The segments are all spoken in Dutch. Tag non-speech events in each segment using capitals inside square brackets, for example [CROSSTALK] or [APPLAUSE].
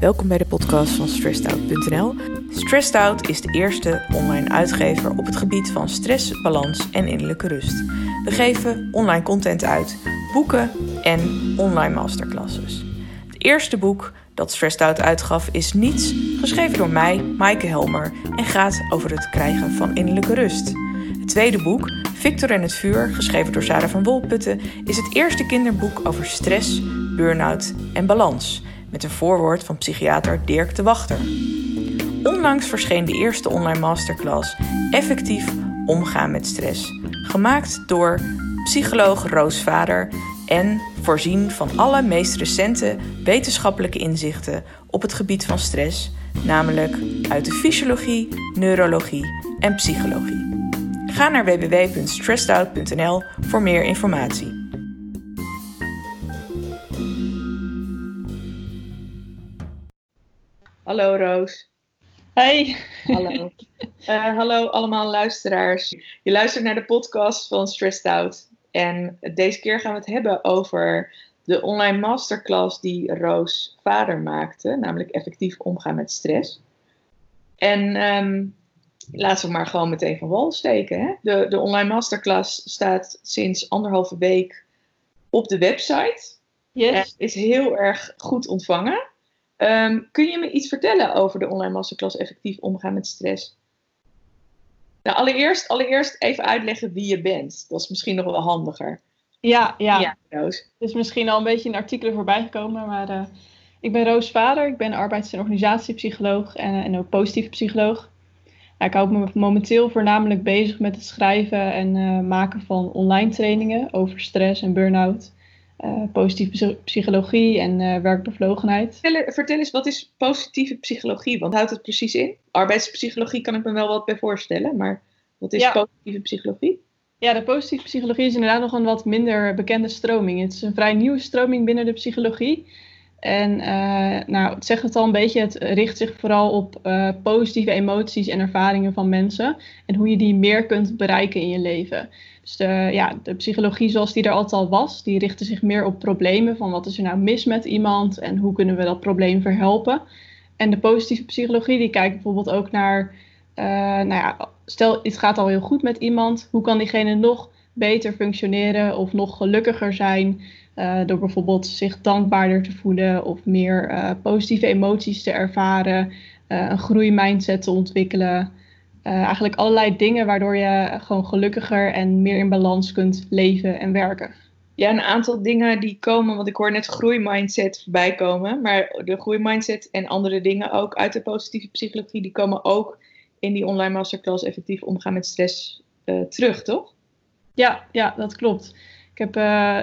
Welkom bij de podcast van stressedout.nl. Stressed Out is de eerste online uitgever op het gebied van stress, balans en innerlijke rust. We geven online content uit, boeken en online masterclasses. Het eerste boek dat Stressed Out uitgaf is Niets, geschreven door mij, Maaike Helmer, en gaat over het krijgen van innerlijke rust. Het tweede boek, Victor en het vuur, geschreven door Sarah van Wolputten, is het eerste kinderboek over stress, burn-out en balans, met een voorwoord van psychiater Dirk de Wachter. Onlangs verscheen de eerste online masterclass Effectief omgaan met stress, gemaakt door psycholoog Roos Vader en voorzien van alle meest recente wetenschappelijke inzichten op het gebied van stress, namelijk uit de fysiologie, neurologie en psychologie. Ga naar www.stressedout.nl voor meer informatie. Hallo Roos. Hey. Hallo. Uh, [LAUGHS] hallo allemaal luisteraars. Je luistert naar de podcast van Stressed Out. En deze keer gaan we het hebben over de online masterclass die Roos vader maakte, namelijk effectief omgaan met stress. En um, laten we maar gewoon meteen van wal steken. Hè? De, de online masterclass staat sinds anderhalve week op de website. Yes. En is heel erg goed ontvangen. Um, kun je me iets vertellen over de online masterclass effectief omgaan met stress? Nou, allereerst, allereerst even uitleggen wie je bent. Dat is misschien nog wel handiger. Ja, ja. Ja, Roos. Het is misschien al een beetje in artikelen voorbij gekomen, maar uh, ik ben Roos Vader. Ik ben arbeids- en organisatiepsycholoog en, en ook positieve psycholoog. Nou, ik hou me momenteel voornamelijk bezig met het schrijven en uh, maken van online trainingen over stress en burn-out. Uh, positieve psychologie en uh, werkbevlogenheid. Vertel, vertel, eens, wat is positieve psychologie? Wat houdt het precies in? Arbeidspsychologie kan ik me wel wat bij voorstellen, maar wat is ja. positieve psychologie? Ja, de positieve psychologie is inderdaad nog een wat minder bekende stroming. Het is een vrij nieuwe stroming binnen de psychologie. En uh, nou, het zegt het al een beetje, het richt zich vooral op uh, positieve emoties en ervaringen van mensen. En hoe je die meer kunt bereiken in je leven. Dus de, ja, de psychologie zoals die er altijd al was, die richtte zich meer op problemen. Van wat is er nou mis met iemand en hoe kunnen we dat probleem verhelpen. En de positieve psychologie die kijkt bijvoorbeeld ook naar, uh, nou ja, stel het gaat al heel goed met iemand. Hoe kan diegene nog beter functioneren of nog gelukkiger zijn? Uh, door bijvoorbeeld zich dankbaarder te voelen of meer uh, positieve emoties te ervaren, een groeimindset te ontwikkelen. Eigenlijk allerlei dingen waardoor je gewoon gelukkiger en meer in balans kunt leven en werken. Ja, een aantal dingen die komen, want ik hoor net groeimindset voorbij komen, maar de groeimindset en andere dingen ook uit de positieve psychologie, die komen ook in die online masterclass effectief omgaan met stress terug, toch? Ja, ja, dat klopt. Ik heb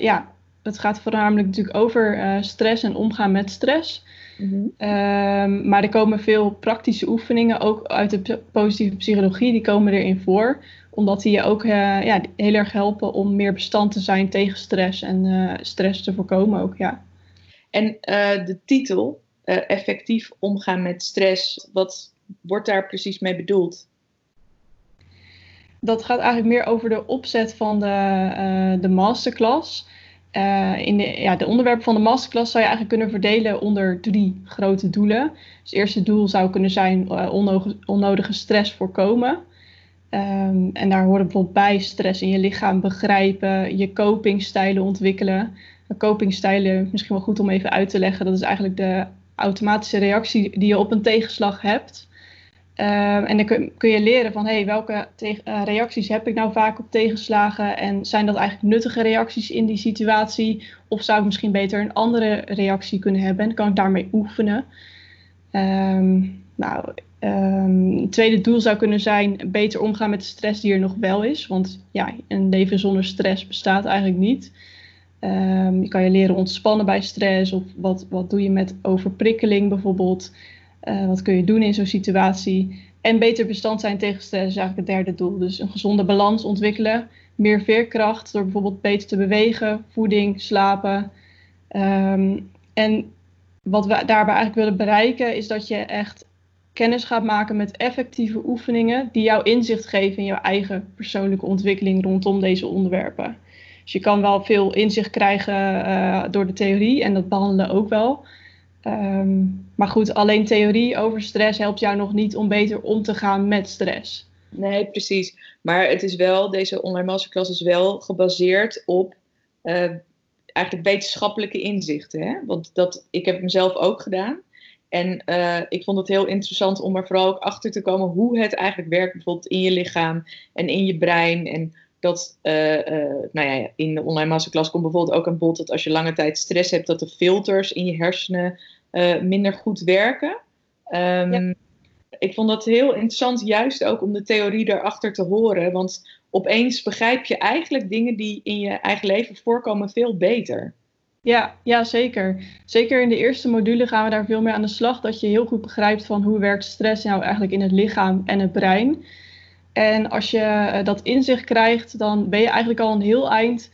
ja, het gaat voornamelijk natuurlijk over uh, stress en omgaan met stress. Mm-hmm. Um, maar er komen veel praktische oefeningen, ook uit de positieve psychologie, die komen erin voor. Omdat die je ook uh, ja, heel erg helpen om meer bestand te zijn tegen stress en uh, stress te voorkomen ook, ja. En de titel, effectief omgaan met stress, wat wordt daar precies mee bedoeld? Dat gaat eigenlijk meer over de opzet van de, de masterclass. Uh, in de, ja, de onderwerpen van de masterclass zou je eigenlijk kunnen verdelen onder drie grote doelen. Dus het eerste doel zou kunnen zijn uh, onnodige, stress voorkomen. Um, en daar hoort bijvoorbeeld bij stress in je lichaam begrijpen, je copingstijlen ontwikkelen. Copingstijlen, misschien wel goed om even uit te leggen, dat is eigenlijk de automatische reactie die je op een tegenslag hebt. Uh, en dan kun, kun, je leren van hey, welke uh, reacties heb ik nou vaak op tegenslagen en zijn dat eigenlijk nuttige reacties in die situatie of zou ik misschien beter een andere reactie kunnen hebben en kan ik daarmee oefenen. Um, nou, um, het tweede doel zou kunnen zijn beter omgaan met de stress die er nog wel is, want ja, een leven zonder stress bestaat eigenlijk niet. Je kan je leren ontspannen bij stress of wat, wat doe je met overprikkeling bijvoorbeeld. Uh, wat kun je doen in zo'n situatie? En beter bestand zijn tegen stress is eigenlijk het derde doel. Dus een gezonde balans ontwikkelen. Meer veerkracht door bijvoorbeeld beter te bewegen, voeding, slapen. Um, en wat we daarbij eigenlijk willen bereiken is dat je echt kennis gaat maken met effectieve oefeningen die jou inzicht geven in jouw eigen persoonlijke ontwikkeling rondom deze onderwerpen. Dus je kan wel veel inzicht krijgen uh, door de theorie en dat behandelen ook wel. Ehm, maar goed, alleen theorie over stress helpt jou nog niet om beter om te gaan met stress. Nee, precies. Maar het is wel, deze online masterclass is wel gebaseerd op uh, eigenlijk wetenschappelijke inzichten. Hè? Want dat, ik heb mezelf ook gedaan. En uh, ik vond het heel interessant om er vooral ook achter te komen hoe het eigenlijk werkt, bijvoorbeeld in je lichaam en in je brein. En dat, uh, nou ja, in de online masterclass komt bijvoorbeeld ook aan bod dat als je lange tijd stress hebt, dat de filters in je hersenen minder goed werken. Um, ja ik vond dat heel interessant, juist ook om de theorie daarachter te horen. Want opeens begrijp je eigenlijk dingen die in je eigen leven voorkomen veel beter. Ja, ja, zeker. Zeker in de eerste module gaan we daar veel meer aan de slag. Dat je heel goed begrijpt van hoe werkt stress nou eigenlijk in het lichaam en het brein. En als je eh, dat inzicht krijgt, dan ben je eigenlijk al een heel eind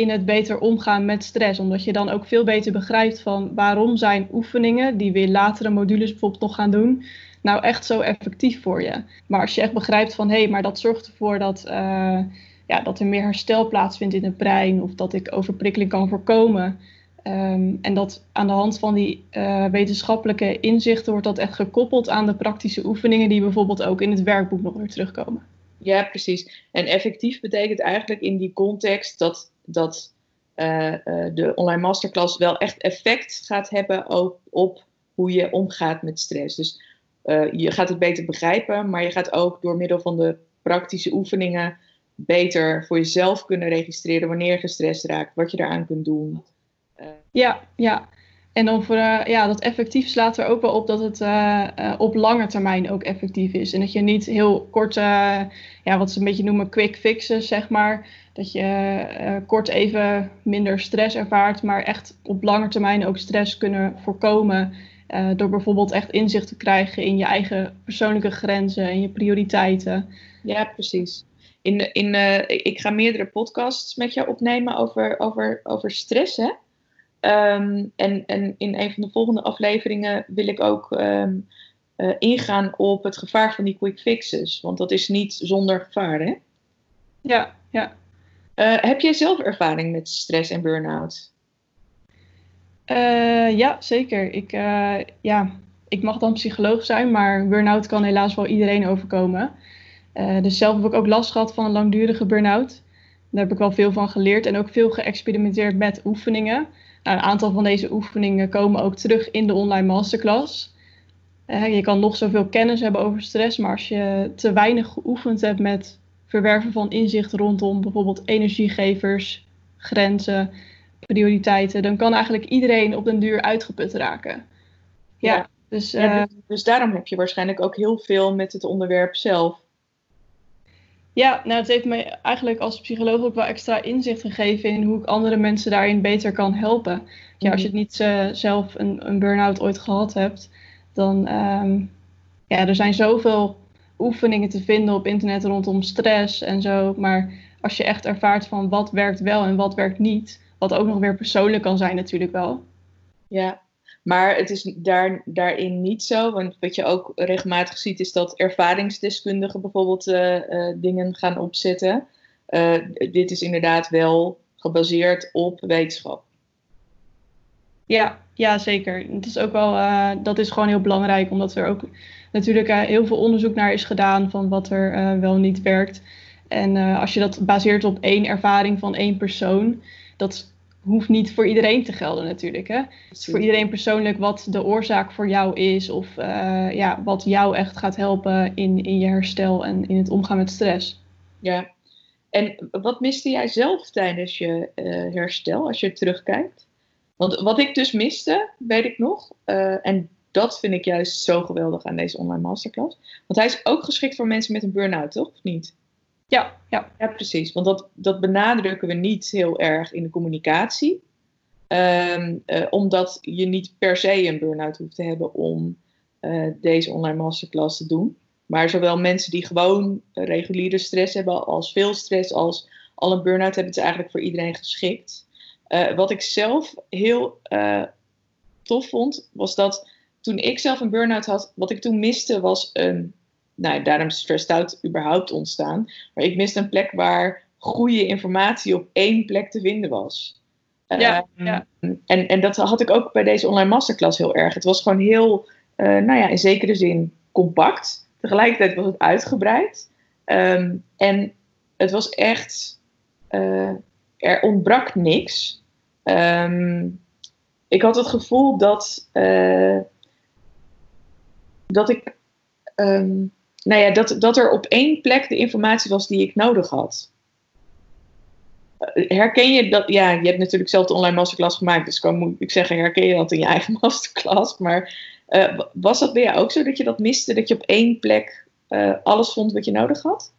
in het beter omgaan met stress. Omdat je dan ook veel beter begrijpt van waarom zijn oefeningen, die we in latere modules bijvoorbeeld nog gaan doen, nou echt zo effectief voor je. Maar als je echt begrijpt van hé, hey, maar dat zorgt ervoor dat, uh, ja, dat er meer herstel plaatsvindt in het brein of dat ik overprikkeling kan voorkomen. Um, en dat aan de hand van die uh, wetenschappelijke inzichten wordt dat echt gekoppeld aan de praktische oefeningen die bijvoorbeeld ook in het werkboek nog weer terugkomen. Ja, precies. En effectief betekent eigenlijk in die context dat, dat uh, de online masterclass wel echt effect gaat hebben op, op hoe je omgaat met stress. Dus uh, je gaat het beter begrijpen, maar je gaat ook door middel van de praktische oefeningen beter voor jezelf kunnen registreren wanneer je gestrest raakt, wat je daaraan kunt doen. Ja, ja. En dan voor uh, ja, dat effectief slaat er ook wel op dat het op lange termijn ook effectief is. En dat je niet heel kort, ja, wat ze een beetje noemen quick fixes, zeg maar. Dat je kort even minder stress ervaart, maar echt op lange termijn ook stress kunnen voorkomen door bijvoorbeeld echt inzicht te krijgen in je eigen persoonlijke grenzen en je prioriteiten. Ja, precies. In, in, ik ga meerdere podcasts met jou opnemen over, over, over stress. Hè? Um, en, en in een van de volgende afleveringen wil ik ook um, uh, ingaan op het gevaar van die quick fixes. Want dat is niet zonder gevaar, hè? Ja, ja. heb jij zelf ervaring met stress en burn-out? Uh, ja, zeker. Ik, ja, ik mag dan psycholoog zijn, maar burn-out kan helaas wel iedereen overkomen. Dus zelf heb ik ook last gehad van een langdurige burn-out. Daar heb ik wel veel van geleerd en ook veel geëxperimenteerd met oefeningen. Nou, een aantal van deze oefeningen komen ook terug in de online masterclass. je kan nog zoveel kennis hebben over stress, maar als je te weinig geoefend hebt met verwerven van inzicht rondom bijvoorbeeld energiegevers, grenzen, prioriteiten, dan kan eigenlijk iedereen op den duur uitgeput raken. Ja, dus, uh, dus, dus, daarom heb je waarschijnlijk ook heel veel met het onderwerp zelf. Ja, nou, het heeft me eigenlijk als psycholoog ook wel extra inzicht gegeven in hoe ik andere mensen daarin beter kan helpen. Ja, als je het niet uh, zelf een, een burn-out ooit gehad hebt, dan um, ja, er zijn zoveel oefeningen te vinden op internet rondom stress en zo. Maar als je echt ervaart van wat werkt wel en wat werkt niet, wat ook nog weer persoonlijk kan zijn natuurlijk wel. Ja, maar het is daar, daarin niet zo. Want wat je ook regelmatig ziet is dat ervaringsdeskundigen bijvoorbeeld uh, uh, dingen gaan opzetten. Uh, dit is inderdaad wel gebaseerd op wetenschap. Ja, ja, zeker. Het is ook wel, dat is gewoon heel belangrijk, omdat er ook natuurlijk heel veel onderzoek naar is gedaan van wat er wel niet werkt. En als je dat baseert op één ervaring van één persoon, dat hoeft niet voor iedereen te gelden natuurlijk. Hè? Het is voor iedereen persoonlijk wat de oorzaak voor jou is of uh, ja, wat jou echt gaat helpen in, in je herstel en in het omgaan met stress. Ja, en wat miste jij zelf tijdens je uh, herstel als je terugkijkt? Want wat ik dus miste, weet ik nog, uh, en dat vind ik juist zo geweldig aan deze online masterclass. Want hij is ook geschikt voor mensen met een burn-out, toch? Of niet? Ja, ja. ja precies. Want dat, dat benadrukken we niet heel erg in de communicatie. Um, uh, omdat je niet per se een burn-out hoeft te hebben om uh, deze online masterclass te doen. Maar zowel mensen die gewoon reguliere stress hebben, als veel stress, als al een burn-out hebben, het is eigenlijk voor iedereen geschikt. Uh, wat ik zelf heel tof vond, was dat toen ik zelf een burn-out had, wat ik toen miste was een nou, daarom is stressed out überhaupt ontstaan. Maar ik miste een plek waar goede informatie op één plek te vinden was. Ja, ehm, ja. En, en dat had ik ook bij deze online masterclass heel erg. Het was gewoon heel, uh, nou ja, in zekere zin compact. Tegelijkertijd was het uitgebreid. Ehm, en het was echt, uh, er ontbrak niks. Ehm, ik had het gevoel dat, uh, dat ik, um, nou ja, dat, dat er op één plek de informatie was die ik nodig had. Herken je dat? Ja, je hebt natuurlijk zelf de online masterclass gemaakt, dus kan moet ik zeggen, herken je dat in je [LAUGHS] eigen masterclass? Maar uh, was dat bij jou ook zo dat je dat miste, dat je op één plek uh, alles vond wat je nodig had?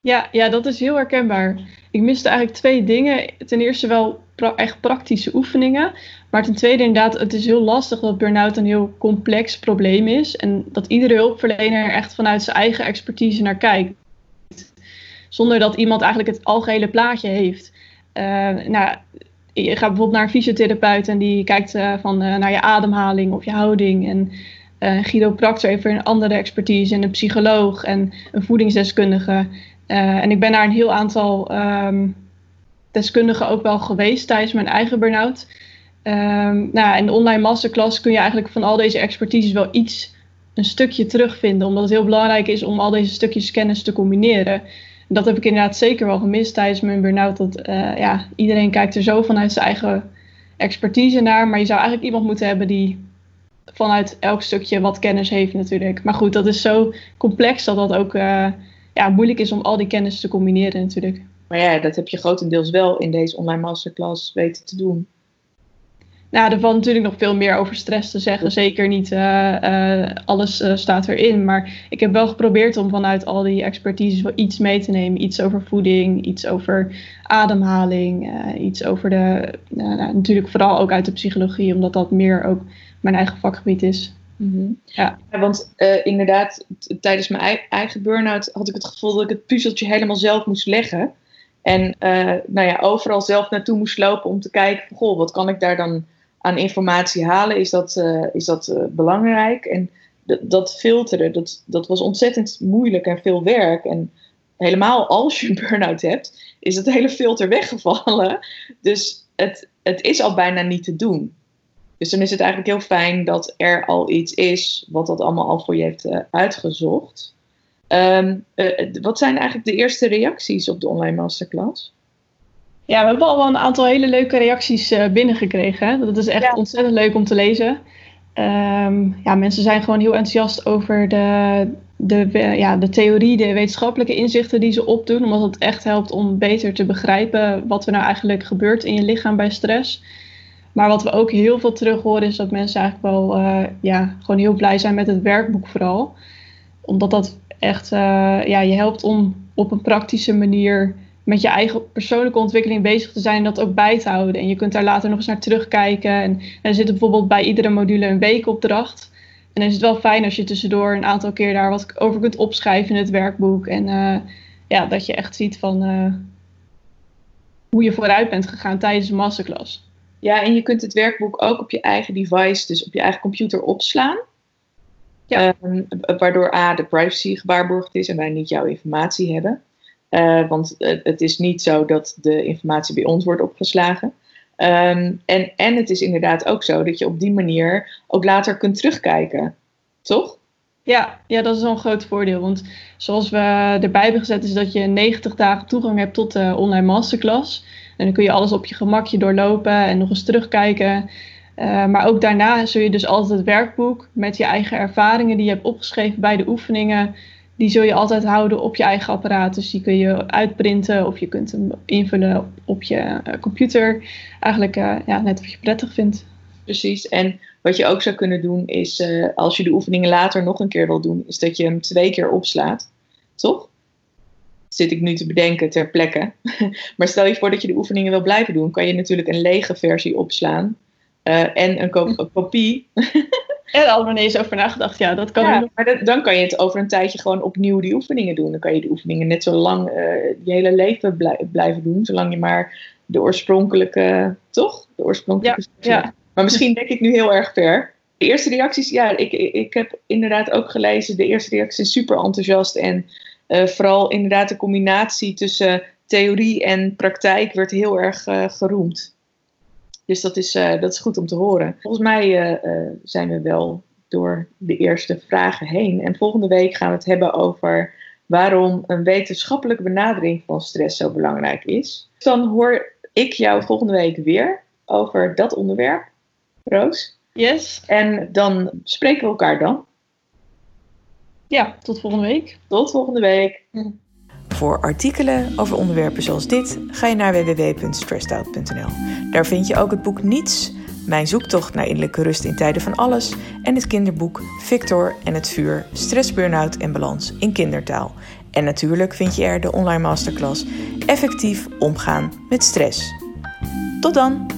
Ja, ja, dat is heel herkenbaar. Ik miste eigenlijk twee dingen. Ten eerste wel echt praktische oefeningen. Maar ten tweede inderdaad, het is heel lastig dat burn-out een heel complex probleem is. En dat iedere hulpverlener er echt vanuit zijn eigen expertise naar kijkt. Zonder dat iemand eigenlijk het algehele plaatje heeft. Uh, nou, je gaat bijvoorbeeld naar een fysiotherapeut en die kijkt uh, van, uh, naar je ademhaling of je houding. En Guido Proctor heeft weer een andere expertise en een psycholoog en een voedingsdeskundige. En ik ben naar een heel aantal um, deskundigen ook wel geweest tijdens mijn eigen burn-out. Um, nou, in de online masterclass kun je eigenlijk van al deze expertises wel iets, een stukje terugvinden. Omdat het heel belangrijk is om al deze stukjes kennis te combineren. En dat heb ik inderdaad zeker wel gemist tijdens mijn burn-out. Dat uh, ja, iedereen kijkt er zo vanuit zijn eigen expertise naar. Maar je zou eigenlijk iemand moeten hebben die vanuit elk stukje wat kennis heeft natuurlijk. Maar goed, dat is zo complex dat dat ook uh, ja, moeilijk is om al die kennis te combineren natuurlijk. Maar ja, dat heb je grotendeels wel in deze online masterclass weten te doen. Nou, er valt natuurlijk nog veel meer over stress te zeggen. Zeker niet uh, uh, alles uh, staat erin. Maar ik heb wel geprobeerd om vanuit al die expertises wel iets mee te nemen. Iets over voeding, iets over ademhaling, iets over de. Nou, natuurlijk vooral ook uit de psychologie, omdat dat meer ook mijn eigen vakgebied is. Mm -hmm. ja. ja. want inderdaad, tijdens mijn eigen burn-out had ik het gevoel dat ik het puzzeltje helemaal zelf moest leggen. En uh, nou ja, overal zelf naartoe moest lopen om te kijken: goh, wat kan ik daar dan aan informatie halen? Is dat, uh, is dat belangrijk? En dat filteren, dat, dat was ontzettend moeilijk en veel werk. En helemaal als je een burn-out hebt, is het hele filter [LAUGHS] weggevallen. Dus het, het is al bijna niet te doen. Dus dan is het eigenlijk heel fijn dat er al iets is wat dat allemaal al voor je heeft uitgezocht. Um, uh, wat zijn eigenlijk de eerste reacties op de online masterclass? Ja, we hebben al wel een aantal hele leuke reacties uh, binnengekregen. Hè? Dat is echt ja. ontzettend leuk om te lezen. Um, ja, mensen zijn gewoon heel enthousiast over de, de, ja, de theorie, de wetenschappelijke inzichten die ze opdoen. Omdat het echt helpt om beter te begrijpen wat er nou eigenlijk gebeurt in je lichaam bij stress. Maar wat we ook heel veel terug horen is dat mensen eigenlijk wel uh, ja, gewoon heel blij zijn met het werkboek vooral. Omdat dat echt uh, ja, je helpt om op een praktische manier met je eigen persoonlijke ontwikkeling bezig te zijn en dat ook bij te houden. En je kunt daar later nog eens naar terugkijken. En, er zit bijvoorbeeld bij iedere module een weekopdracht. En dan is het wel fijn als je tussendoor een aantal keer daar wat over kunt opschrijven in het werkboek. En uh, ja, dat je echt ziet van hoe je vooruit bent gegaan tijdens de masterclass. Ja, en je kunt het werkboek ook op je eigen device, dus op je eigen computer opslaan. Ja. Um, waardoor A, de privacy gewaarborgd is en wij niet jouw informatie hebben. Uh, want uh, het is niet zo dat de informatie bij ons wordt opgeslagen. Um, en, en het is inderdaad ook zo dat je op die manier ook later kunt terugkijken. Toch? Ja, ja, dat is wel een groot voordeel. Want zoals we erbij hebben gezet, is dat je 90 dagen toegang hebt tot de online masterclass. En dan kun je alles op je gemakje doorlopen en nog eens terugkijken. Uh, maar ook daarna zul je dus altijd het werkboek met je eigen ervaringen die je hebt opgeschreven bij de oefeningen. Die zul je altijd houden op je eigen apparaat. Dus die kun je uitprinten of je kunt hem invullen op je uh, computer. Eigenlijk uh, ja, net wat je prettig vindt. Precies. En wat je ook zou kunnen doen is, als je de oefeningen later nog een keer wil doen, is dat je hem twee keer opslaat. Toch? zit ik nu te bedenken ter plekke. [LAUGHS] maar stel je voor dat je de oefeningen wil blijven doen, kan je natuurlijk een lege versie opslaan. Uh, en een, ko een kopie. [LAUGHS] en al wanneer is over nagedacht, ja, dat kan. Ja, maar dat, dan kan je het over een tijdje gewoon opnieuw die oefeningen doen. Dan kan je de oefeningen net zo lang uh, je hele leven blij blijven doen, zolang je maar de oorspronkelijke, toch? De oorspronkelijke. Ja, ja. Maar misschien denk ik nu heel erg ver. De eerste reacties, ja, ik, ik heb inderdaad ook gelezen. De eerste reacties zijn super enthousiast en uh, vooral inderdaad de combinatie tussen theorie en praktijk werd heel erg geroemd. Dus dat is, dat is goed om te horen. Volgens mij zijn we wel door de eerste vragen heen. En volgende week gaan we het hebben over waarom een wetenschappelijke benadering van stress zo belangrijk is. Dan hoor ik jou volgende week weer over dat onderwerp, Roos. Yes. En dan spreken we elkaar dan. Ja, tot volgende week. Tot volgende week. Voor artikelen over onderwerpen zoals dit ga je naar www.stressedout.nl. Daar vind je ook het boek Niets, mijn zoektocht naar innerlijke rust in tijden van alles en het kinderboek Victor en het vuur, stress, burn-out en balans in kindertaal. En natuurlijk vind je er de online masterclass Effectief omgaan met stress. Tot dan!